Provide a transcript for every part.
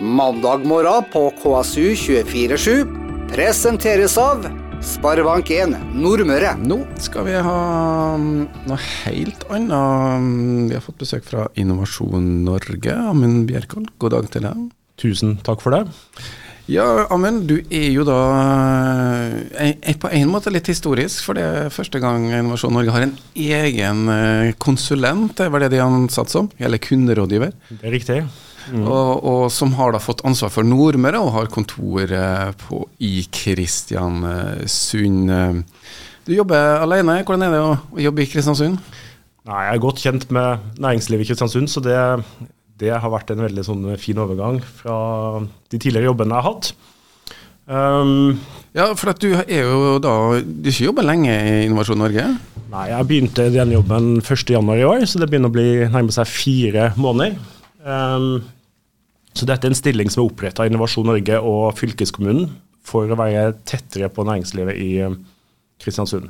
Mandag morgen på KSU247 presenteres av Sparebank1 Nordmøre. Nå skal vi ha mm, noe helt annet. Vi har fått besøk fra Innovasjon Norge. Amund Bjerkol, god dag til deg. Tusen takk for det. Ja, Amund, du er jo da er på en måte litt historisk, for det er første gang Innovasjon Norge har en egen eh, konsulent, det var det de ansatte som, eller kunderådgiver. Det er riktig. Mm. Og, og, som har da fått ansvar for Nordmøre og har kontor på, i Kristiansund. Du jobber alene, hvordan er det å, å jobbe i Kristiansund? Nei, Jeg er godt kjent med næringslivet i Kristiansund, så det, det har vært en veldig sånn fin overgang fra de tidligere jobbene jeg har hatt. Um, ja, for at du er jo da Du har ikke jobba lenge i Innovasjon Norge? Nei, jeg begynte den jobben 1.1 i år, så det begynner å bli nærme seg fire måneder. Um, så dette er en stilling som er oppretta av Innovasjon Norge og fylkeskommunen for å være tettere på næringslivet i eh, Kristiansund.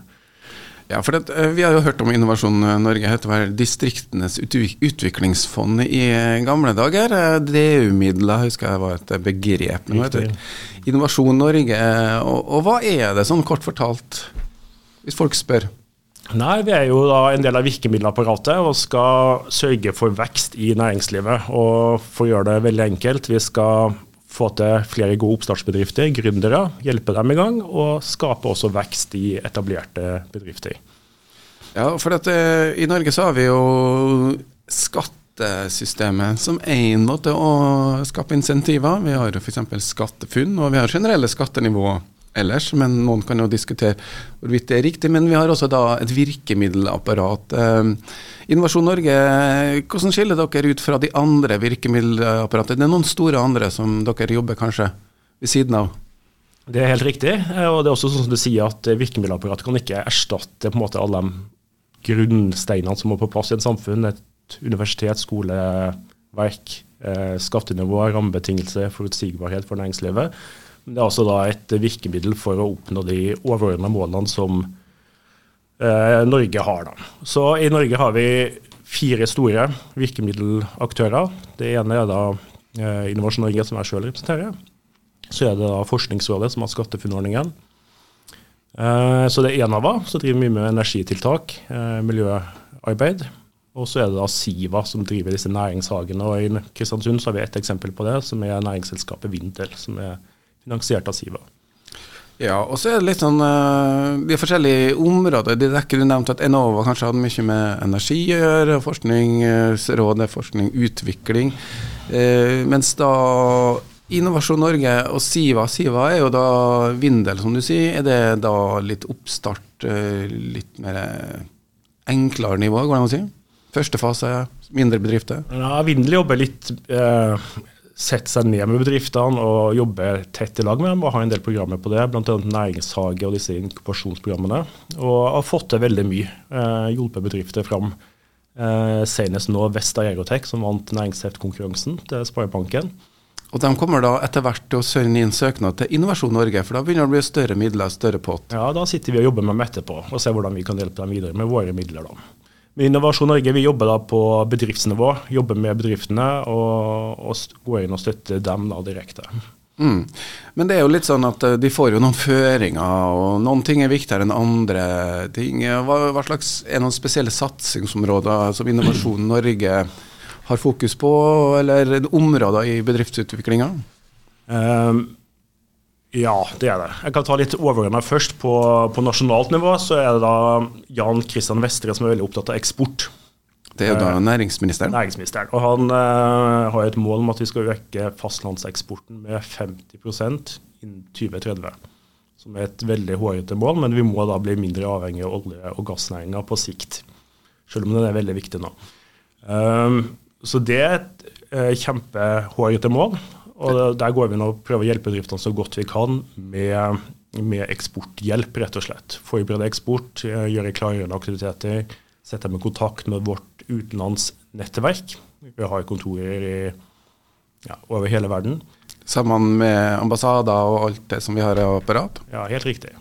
Ja, for det, eh, Vi har jo hørt om Innovasjon Norge heter vel Distriktenes utviklingsfond i eh, gamle dager. DU-midler husker jeg var et begrep. Innovasjon Norge. Og, og hva er det sånn kort fortalt, hvis folk spør? Nei, Vi er jo da en del av virkemiddelapparatet og skal sørge for vekst i næringslivet. Og For å gjøre det veldig enkelt, vi skal få til flere gode oppstartsbedrifter, gründere, hjelpe dem i gang, og skape også vekst i etablerte bedrifter. Ja, for at, uh, I Norge så har vi jo skattesystemet som én måte å skape insentiver. Vi har f.eks. SkatteFUNN, og vi har generelle skattenivåer ellers, men noen kan jo diskutere hvorvidt det er riktig. Men vi har også da et virkemiddelapparat. Eh, Innovasjon Norge, hvordan skiller dere ut fra de andre virkemiddelapparatene? Det er noen store andre som dere jobber kanskje ved siden av? Det er helt riktig. Eh, og det er også sånn som du sier at virkemiddelapparatet kan ikke erstatte på en måte alle de grunnsteinene som må på plass i et samfunn. Et universitet, skoleverk, eh, skattenivå, rammebetingelser, forutsigbarhet for næringslivet. Det er altså da et virkemiddel for å oppnå de overordna målene som eh, Norge har. Da. Så I Norge har vi fire store virkemiddelaktører. Det ene er da eh, Innovasjon Norge, som jeg selv representerer. Så er det da Forskningsrådet, som har SkatteFUNN-ordningen. Eh, så det er Enova, som driver mye med energitiltak, eh, miljøarbeid. Og så er det da Siva som driver disse næringshagene. Og I Kristiansund så har vi et eksempel på det, som er næringsselskapet Vindel. som er finansiert av Siva. Ja, og så er det litt sånn De forskjellige områder. Det dekker du nevnte at Enova kanskje hadde mye med energi å gjøre, Forskningsrådet, forskning, utvikling. Uh, mens da Innovasjon Norge og Siva Siva er jo da Vindel, som du sier. Er det da litt oppstart, litt mer enklere nivå, går det an å si? Første fase, mindre bedrifter? Ja, Vindel jobber litt sette seg ned med bedriftene og jobbe tett i lag med dem og Har en del programmer på det, bl.a. næringshage og disse inkubasjonsprogrammene. Og har fått til veldig mye. Eh, hjulpet bedrifter fram. Eh, senest nå Vesta Aerotech, som vant næringsheftkonkurransen til Sparebanken. Og De kommer da etter hvert til å sende inn søknad til Innovasjon Norge, for da begynner det å bli større midler, større pott? Ja, da sitter vi og jobber med dem etterpå og ser hvordan vi kan hjelpe dem videre med våre midler. da. Med Innovasjon Norge vi jobber da på bedriftsnivå, jobber med bedriftene og, og går inn og støtter dem da direkte. Mm. Men det er jo litt sånn at eh, de får jo noen føringer, og noen ting er viktigere enn andre ting. Hva, hva slags Er noen spesielle satsingsområder som Innovasjon Norge har fokus på, eller områder i bedriftsutviklinga? Um, ja, det er det. Jeg kan ta litt overordna først. På, på, nasjonalt nivå så er det da Jan Kristian Vestre som er veldig opptatt av eksport. Det er jo da eh, næringsministeren? Næringsministeren. Og han uh, har et mål om at vi skal øke fastlandseksporten med 50% innen 2030. Som er et veldig hårete mål, men vi må da bli mindre avhengig av olje- og gassnæringa på sikt. Selv om den er veldig viktig nå. Um, så det er et uh, kjempehårete mål. Og Der går vi nå og prøver å hjelpe bedriftene så godt vi kan med, med eksporthjelp, rett og slett. Forberede eksport, eh, gjøre klargjørende aktiviteter, sette dem i kontakt med vårt utenlandsnettverk. Vi har kontorer i, ja, over hele verden. Sammen med ambassader og alt det som vi har i apparat? Ja, helt riktig.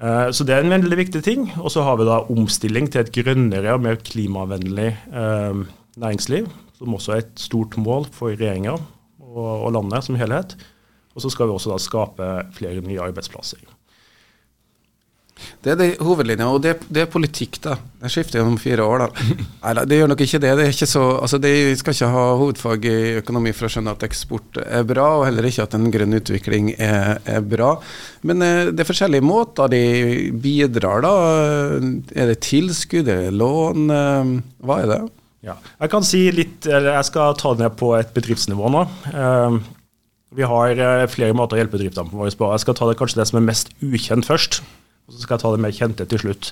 Eh, så det er en veldig viktig ting. Og så har vi da omstilling til et grønnere og mer klimavennlig eh, næringsliv, som også er et stort mål for regjeringa og, og landet som helhet. Og så skal vi også da skape flere nye arbeidsplasser. Det er det hovedlinja, og det, det, er politikk, da. Jeg skifter gjennom fire år, da. Nei, det gjør nok ikke det. Det er ikke så, altså De skal ikke ha hovedfag i økonomi for å skjønne at eksport er bra, og heller ikke at en grønn utvikling er, er bra. Men eh, det er forskjellige måter de bidrar, da. Er det tilskudd, er det lån? Eh, hva er det? Ja, jeg kan si litt, eller jeg skal ta det ned på et bedriftsnivå nå. Eh, vi har flere måter å hjelpe bedriftene på. Jeg skal ta det kanskje det som er mest ukjent først. Og så skal jeg ta det mer kjente til slutt.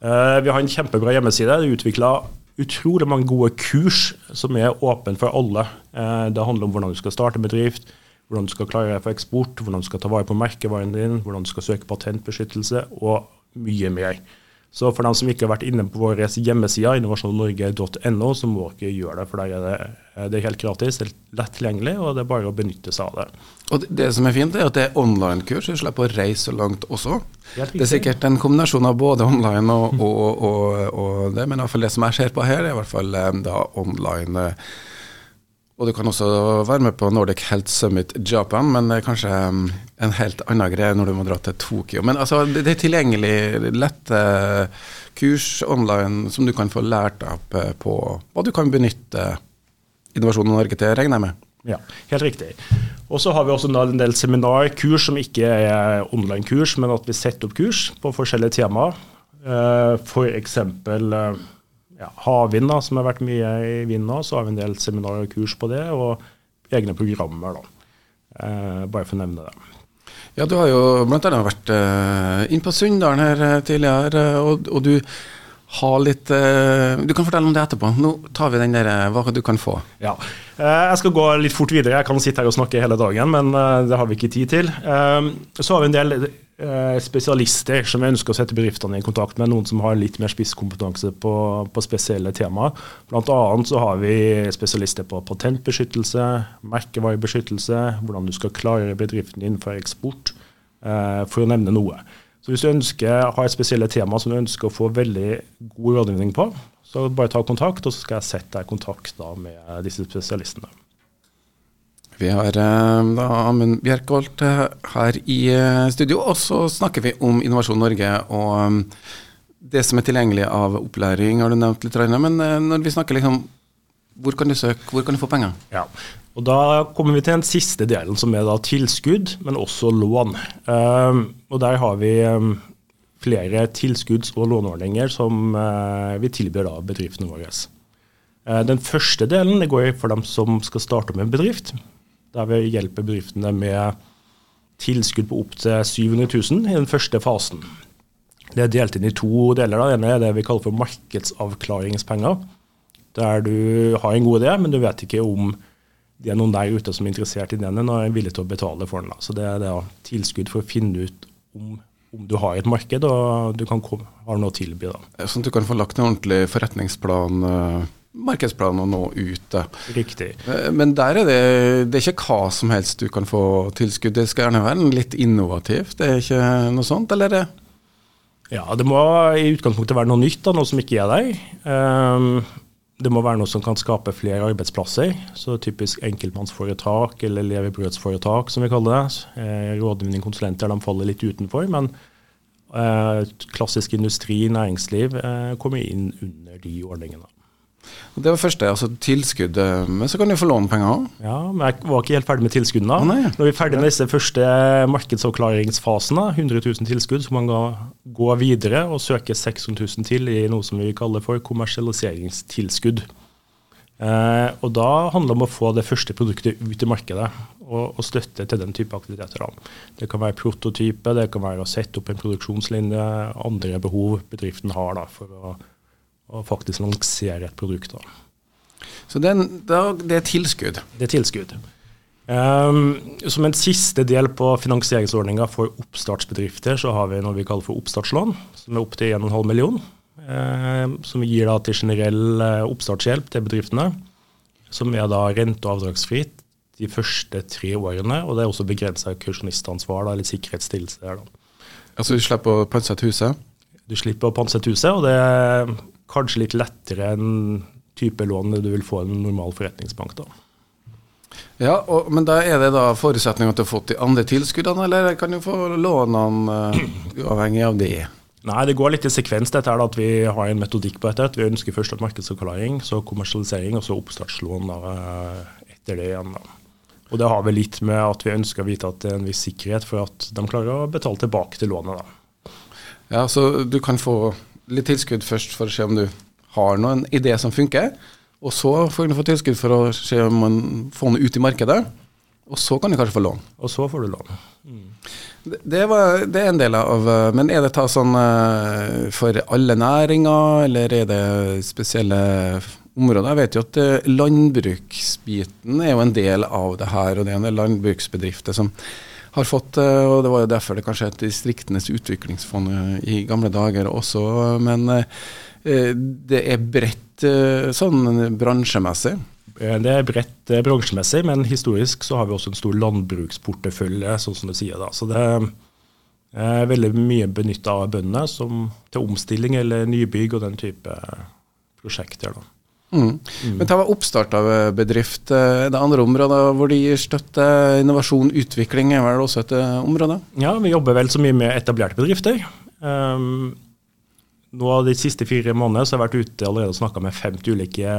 Uh, vi har en kjempebra hjemmeside. Det er utvikla utrolig mange gode kurs som er åpne for alle. Uh, det handler om hvordan du skal starte bedrift, hvordan du skal klare deg for eksport, hvordan du skal ta vare på merkevaren din, hvordan du skal søke patentbeskyttelse og mye mer. Så for dem som ikke har vært inne på vår hjemmeside, innovasjonnorge.no, så må dere gjøre det. For der er det, det er helt gratis, er lett tilgjengelig, og det er bare å benytte seg av det. Og Det som er fint, er at det er online-kurs, du slipper å reise så langt også. Det er sikkert en kombinasjon av både online og, og, og, og det, men i hvert fall det som jeg ser på her, er i hvert fall eh, da online. Eh, og du kan også være med på Nordic Health Summit Japan, men det er kanskje um, en helt annen greie når du må dra til Tokyo. Men altså, det er tilgjengelig lette kurs online som du kan få lært opp eh, på hva du kan benytte Innovasjon Norge til, regner jeg med. Ja, helt riktig. Og så har vi også en del seminarkurs som ikke er online-kurs, men at vi setter opp kurs på forskjellige temaer. For F.eks ja, havvind, som har vært mye i vind nå. Så har vi en del seminarer og kurs på det, og egne programmer. da. Eh, bare for å nevne det. Ja, Du har jo bl.a. vært eh, inn på Sunndalen her eh, tidligere, eh, og, og, du har litt eh, Du kan fortelle om det etterpå. Nå tar vi den der eh, hva du kan få. Ja, Jeg skal gå litt fort videre. Jeg kan sitte her og snakke hele dagen, men det har vi ikke tid til. Så har vi en del Eh, spesialister som ønsker å sette bedriftene i kontakt med, noen som har litt mer spisskompetanse på, på spesielle temaer. Blant annet så har vi spesialister på patentbeskyttelse, merkevarebeskyttelse, hvordan du skal klare bedriften din for eksport, eh, for å nevne noe. Så Hvis du ønsker, har et spesielle tema som du ønsker å få veldig god rådgivning på, så bare ta kontakt, og så skal jeg sette deg i kontakt med disse spesialistene. Vi har eh, da Amund Bjerkholt eh, her i eh, studio, og så snakker vi om Innovasjon Norge og det som er tilgjengelig av opplæring, har du nevnt litt. Men når vi snakker liksom hvor kan du søke, hvor kan du få penger? Ja, og Da kommer vi til den siste delen, som er da tilskudd, men også lån. Og Der har vi um, flere tilskudds- og låneordninger som vi tilbyr da bedriftene våre. Den første delen det går for dem som skal starte med en bedrift der vi hjelper bedriftene med tilskudd på opptil 700 000 i den første fasen. Det er delt inn i to deler. Det ene er det vi kaller for markedsavklaringspenger. Der du har en god idé, men du vet ikke om det er noen der ute som er interessert i den og er villig til å betale for den. Så det er det tilskudd for å finne ut om, om du har et marked og du kan komme, har noe å tilby. Da. Sånn at du kan få lagt en ordentlig forretningsplan? Uh markedsplan å nå ute. Riktig. Eh, men der er det, det er ikke hva som helst du kan få tilskudd. Det skal gjerne være litt innovativt. Det er ikke noe sånt, eller? det? Ja, det må i utgangspunktet være noe nytt, da, noe som ikke er der. Um, det må være noe som kan skape flere arbeidsplasser. Så typisk enkeltmannsforetak eller levebrødsforetak, som vi kaller det. Eh, rådgivning, konsulenter, de faller litt utenfor. Men eh, klassisk industri, næringsliv eh, kommer inn under de ordningene. Det var første, altså tilskuddet. Men så kan du få låne penger òg. Ja, men jeg var ikke helt ferdig med tilskuddene. Ah, Når vi er ferdig med disse første markedsavklaringsfasene, 100 000 tilskudd, så man kan gå videre og søke 600 000 til i noe som vi kaller for kommersialiseringstilskudd. Eh, og Da handler det om å få det første produktet ut i markedet og, og støtte til den type aktiviteter. Da. Det kan være prototype, det kan være å sette opp en produksjonslinje, andre behov bedriften har da, for å og faktisk lansere et produkt. Da. Så det er, det tilskudd? Det er tilskudd. Um, som en siste del på finansieringsordninga for oppstartsbedrifter, så har vi noe vi kaller for oppstartslån, som er opptil 1,5 million. Um, som vi gir da til generell uh, oppstartshjelp til bedriftene. Som er da rente- og avdragsfritt de første tre årene. Og det er også begrensa kursjonistansvar, eller sikkerhetsstillelse. Der, da. Altså du slipper å pantsette huset? Du slipper å pantsette huset, og det kanskje litt lettere enn type lån du vil få i en normal forretningsbank. da. Ja, og, Men da er det da forutsetning at du har fått de andre tilskuddene, eller kan du få lånene uh, uavhengig av det? Nei, det går litt i sekvens. dette er at Vi har en metodikk på dette. at Vi ønsker først at markedsavklaring, så kommersialisering, og så oppstartslån da, etter det igjen. da. Og Det har vi litt med at vi ønsker å vite at det er en viss sikkerhet for at de klarer å betale tilbake til lånet. da. Ja, Så du kan få litt tilskudd først for å se om du har noen idé som funker. Og så får du få tilskudd for å se om man får noe ut i markedet. Og så kan du kanskje få lån. Og så får du lån. Mm. Det, det, var, det, er en del av Men er det ta sånn eh, for alle næringer, eller er det spesielle områder? Jeg vet jo at eh, landbruksbiten er jo en del av det her, og det er en del landbruksbedrifter som har fått eh, Og det var jo derfor det kanskje het Distriktenes utviklingsfond i gamle dager også, men det er bredt Eh, sånn bransjemessig? Eh, det er bredt eh, bransjemessig, men historisk så har vi også en stor landbruksportefølje, sånn som du sier. da. Så det er veldig mye benytta av bøndene til omstilling eller nybygg og den type prosjekter. da. Mm. Mm. Men ta oppstart av bedrift. Er det andre områder hvor de gir støtte? Innovasjon, utvikling er vel også et område? Ja, vi jobber vel så mye med etablerte bedrifter. Um, nå av de siste fire månedene så har jeg vært ute allerede og snakka med 50 ulike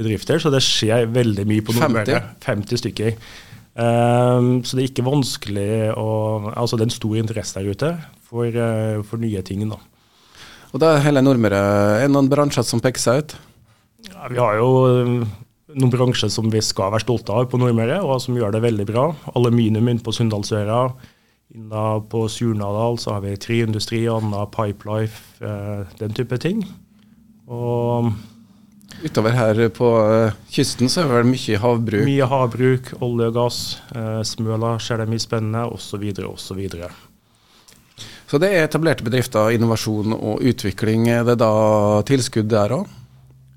bedrifter, så det skjer veldig mye på Nordmøre. 50? 50 stykker. Um, så det er ikke vanskelig å Altså det er en stor interesse der ute for, uh, for nye ting. da. Og da er hele Nordmøre Er det noen bransjer som peker seg ut? Vi har jo um, noen bransjer som vi skal være stolte av på Nordmøre, og som gjør det veldig bra. Aluminium inne på Sunndalsøra. Da på Surnadal så har vi treindustri, Anna, Pipelife, eh, den type ting. Og Utover her på uh, kysten så er det vel mye havbruk? Mye havbruk, olje og gass. Uh, Smøla skjer det mye spennende, osv. osv. Så, så det er etablerte bedrifter, innovasjon og utvikling. Er det da tilskudd der òg?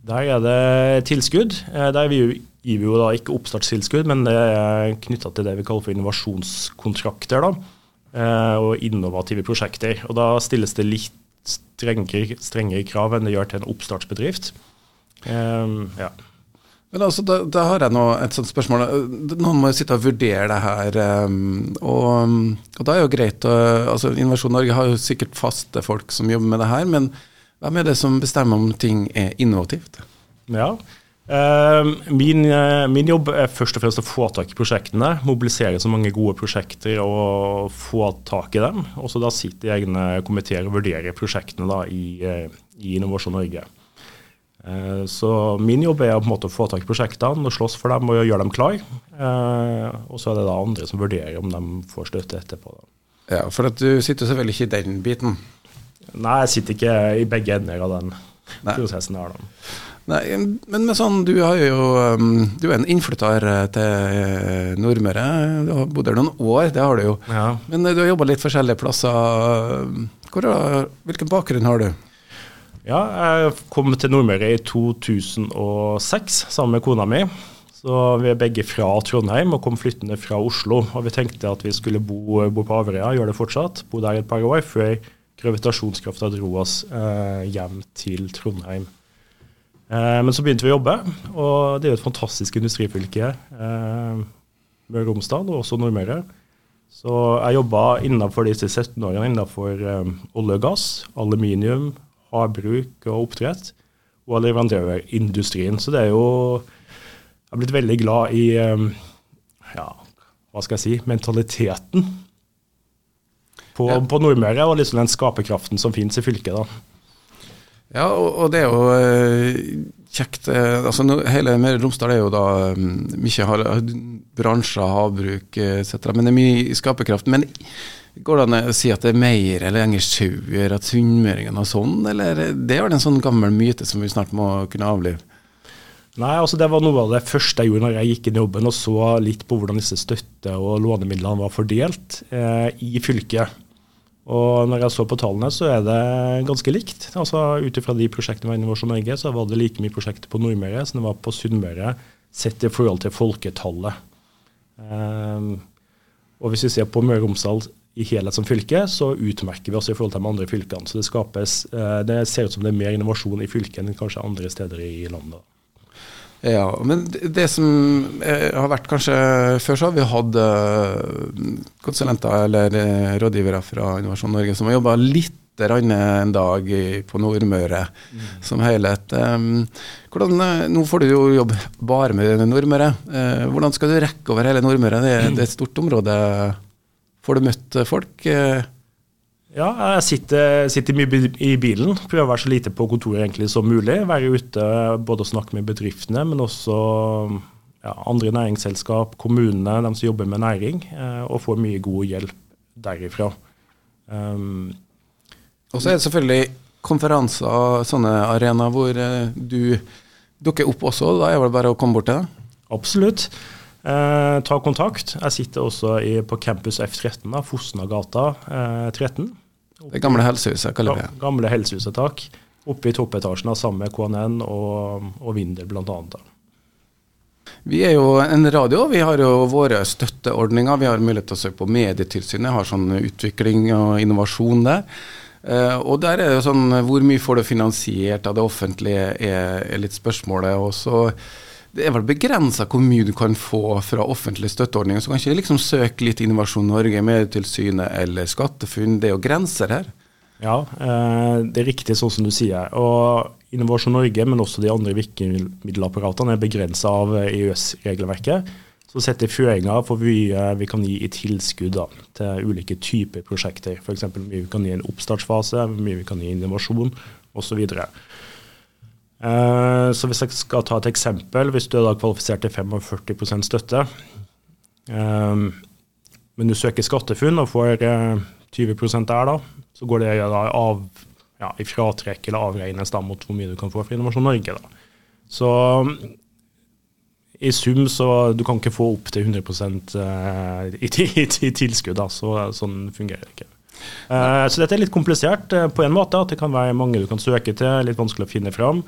Der er det tilskudd. Der vi gir vi jo da ikke oppstartstilskudd, men det er knytta til det vi kaller for innovasjonskontrakter. da. Eh, og innovative prosjekter. Og Da stilles det litt strengere, strengere krav enn det gjør til en oppstartsbedrift. Um, ja. Men altså, da, da, har jeg nå et sånt spørsmål. Noen må jo sitte og vurdere det her. Um, og, og, da er jo greit å, altså Innovasjon Norge har jo sikkert faste folk som jobber med det her, men hvem er det som bestemmer om ting er innovativt? Ja, Ehm, min, eh, min, jobb er først og fremst å få tak i prosjektene. Mobilisere så mange gode prosjekter og få tak i dem. Og så da sitter egne komiteer og vurderer prosjektene da, i, eh, i, Innovasjon Norge. Eh, så min jobb er å få tak i prosjektene og slåss for dem og gjøre dem klar. Og så er det da andre som vurderer om de får støtte etterpå. Ja, For at du sitter selvfølgelig ikke i den biten? Nei, jeg sitter ikke i begge ender av den Nei. prosessen. her da. Nei, men med sånn, du, har jo, um, du er en innflytter eh, til eh, Nordmøre. Du har bodd her noen år, det har du jo. Ja. Men eh, du har jobba litt forskjellige plasser. Hvor, hvilken bakgrunn har du? Ja, jeg kom til Nordmøre i 2006 sammen med kona mi. Så Vi er begge fra Trondheim og kom flyttende fra Oslo. Og Vi tenkte at vi skulle bo, bo på Averøya, gjøre det fortsatt. Bo der et par år før gravitasjonskrafta dro oss eh, hjem til Trondheim. Eh, men så begynte vi å jobbe, og det er jo et fantastisk industrifylke. Eh, Møre og Romsdal, og også Nordmøre. Så jeg jobba innenfor disse 17 årene innenfor eh, olje og gass, aluminium, havbruk og oppdrett, og leverandørindustrien. Så det er jo Jeg har blitt veldig glad i ja, hva skal jeg si, mentaliteten på, ja. på Nordmøre, og liksom den skaperkraften som finnes i fylket. da. Ja, og, og, det er jo eh, kjekt. Eh, altså, hele Møre og Romsdal er jo da um, mye har, bransjer, havbruk etc. Men det er mye skaperkraft. Men går det an å si at det er mer eller lenger sauer, at sunnmøringene har sånn, eller det er vel en sånn gammel myte som vi snart må kunne avlive? Nei, altså det var noe av det første jeg gjorde når jeg gikk inn i jobben og så litt på hvordan disse støtte- og lånemidlene var fordelt eh, i fylket. Og når jeg så på tallene, så er det ganske likt. Altså Ut ifra de prosjektene var Innovasjon Norge, så var det like mye prosjekter på Nordmøre som det var på Sunnmøre, sett i forhold til folketallet. Um, og hvis vi ser på Møre og Romsdal i helhet som fylke, så utmerker vi oss i forhold til de andre fylkene. Så det, skapes, uh, det ser ut som det er mer innovasjon i fylket enn kanskje andre steder i landet. Ja, men det som eh, har vært kanskje Før så har vi hatt eh, konsulenter eller eh, rådgivere fra Innovasjon Norge som har jobba litt en dag på Nordmøre mm. som helhet. Hvordan, nå får du jo jobbe bare med Nordmøre. Hvordan skal du rekke over hele Nordmøre? Det er, det er et stort område. Får du møtt folk? Ja, jeg sitter, sitter, mye i bilen. Prøver å være så lite på kontoret egentlig som mulig. Være ute både og snakke med bedriftene, men også ja, andre næringsselskap, kommunene, de som jobber med næring, eh, og får mye god hjelp derifra. Um, og så er det selvfølgelig konferanser, sånne arenaer hvor eh, du dukker opp også. Da er det bare å komme bort til deg? Absolutt. Eh, ta kontakt. Jeg sitter også i, på campus F13, da, Fosnagata eh, 13. Det gamle helsehuset, kaller vi det. Gamle helsehuset, takk. Oppe i toppetasjen sammen med KNN og, og Vinder bl.a. Vi er jo en radio, vi har jo våre støtteordninger. Vi har mulighet til å søke på Medietilsynet, har sånn utvikling og innovasjon der. Uh, og der er det jo sånn, Hvor mye får du finansiert av det offentlige, er, er litt spørsmålet. Og så det er vel begrensa hvor mye du kan få fra offentlige støtteordninger. Så kan ikke liksom søke litt Innovasjon Norge, Medietilsynet eller SkatteFUNN. Det er jo grenser her. Ja, eh, det er riktig sånn som du sier. Og Innovasjon Norge, men også de andre virkemiddelapparatene, er begrensa av EØS-regelverket. Så setter føringer for hvor mye vi kan gi i tilskudd da, til ulike typer prosjekter. F.eks. hvor mye vi kan gi i en oppstartsfase, hvor mye vi kan gi i innovasjon osv. Eh, så hvis jeg skal ta et eksempel, hvis du er da kvalifisert til 45 støtte, eh, men du søker SkatteFUNN og får 20 eh, der, da, så går det av ja, i fratrekk eller avregnes da mot hvor mye du kan få fra Innovasjon Norge. da. Så i sum så du kan ikke få opp til 100 i, i, i tilskudd. da, så, Sånn fungerer det ikke. så dette er litt komplisert på en måte. at Det kan være mange du kan søke til, litt vanskelig å finne fram.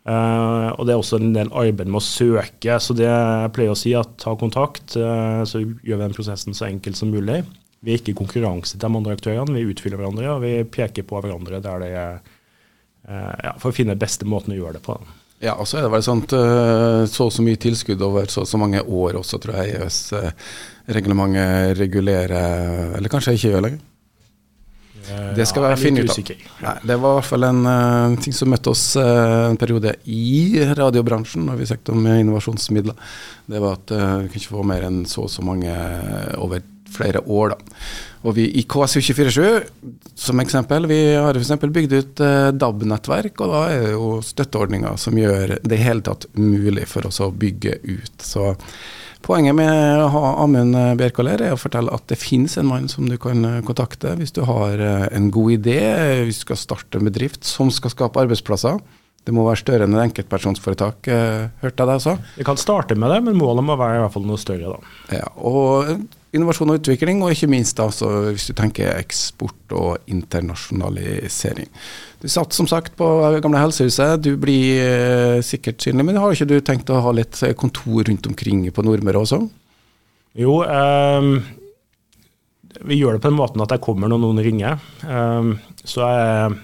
Uh, og det er også en del arbeid med å søke. Så det jeg pleier å si, at ta kontakt, uh, så gjør vi den prosessen så enkel som mulig. Vi er ikke i konkurranse til de andre aktørene, vi utfyller hverandre og vi peker på hverandre der det er uh, ja, for å finne beste måten å gjøre det på. Ja, og så er det vel sånn så og så mye tilskudd over så og så mange år også, tror jeg EØS-reglementet regulerer, eller kanskje ikke gjør lenger? Eh, det skal ja, jeg finne ut av. Nei, det var i hvert fall en uh, ting som møtte oss uh, en periode i radiobransjen når vi søkte om innovasjonsmidler. Det var at uh, vi kunne ikke få mer enn så og så mange over flere år. da. Og vi i KSU247, som eksempel, vi har f.eks. bygd ut DAB-nettverk, og da er det jo støtteordninger som gjør det i hele tatt mulig for oss å bygge ut. Så Poenget med å ha Amund Bjerkaler er å fortelle at det finnes en mann som du kan kontakte hvis du har eh, en god idé, hvis du skal starte en bedrift som skal skape arbeidsplasser. Det må være større enn et enkeltpersonsforetak, eh, hørte jeg deg sa? Vi kan starte med det, men målet må være i hvert fall noe større, da. Ja, og innovasjon og utvikling, og ikke minst da, hvis du tenker eksport og internasjonalisering. Du satt som sagt på gamle helsehuset, du blir eh, sikkert synlig, men har ikke du tenkt å ha litt kontor rundt omkring på Nordmøre også? Jo, eh, vi gjør det på den måten at jeg kommer når noen ringer. Eh, så jeg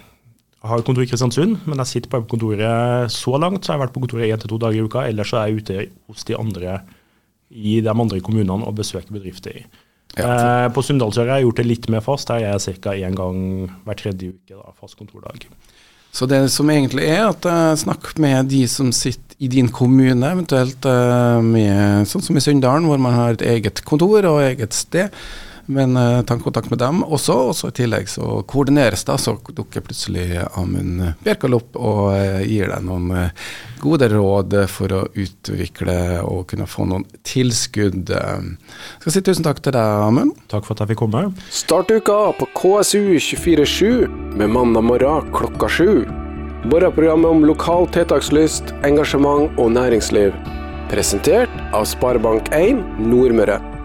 har kontor i Kristiansund, men jeg sitter bare på kontoret så langt. Så jeg har vært på kontoret én til to dager i uka. Ellers så er jeg ute hos de andre i de andre kommunene og besøke bedrifter i. Ja, eh, på Sunndalsøra har jeg gjort det litt mer fast. Her er jeg ca. én gang hver tredje uke. Da, fast kontordag. Så det som egentlig er, at jeg snakker med de som sitter i din kommune, eventuelt uh, med, sånn som i Sunndalen, hvor man har et eget kontor og eget sted. Men uh, ta kontakt med dem også. Og så i tillegg så koordineres det, så dukker plutselig Amund Bjerkal opp og uh, gir deg noen uh, gode råd for å utvikle og kunne få noen tilskudd. Skal si tusen takk til deg, Amund. Takk for at jeg fikk komme. Start uka på KSU247 med mandag morgen klokka sju. Morgenprogrammet om lokal tiltakslyst, engasjement og næringsliv. Presentert av Sparebank1 Nordmøre.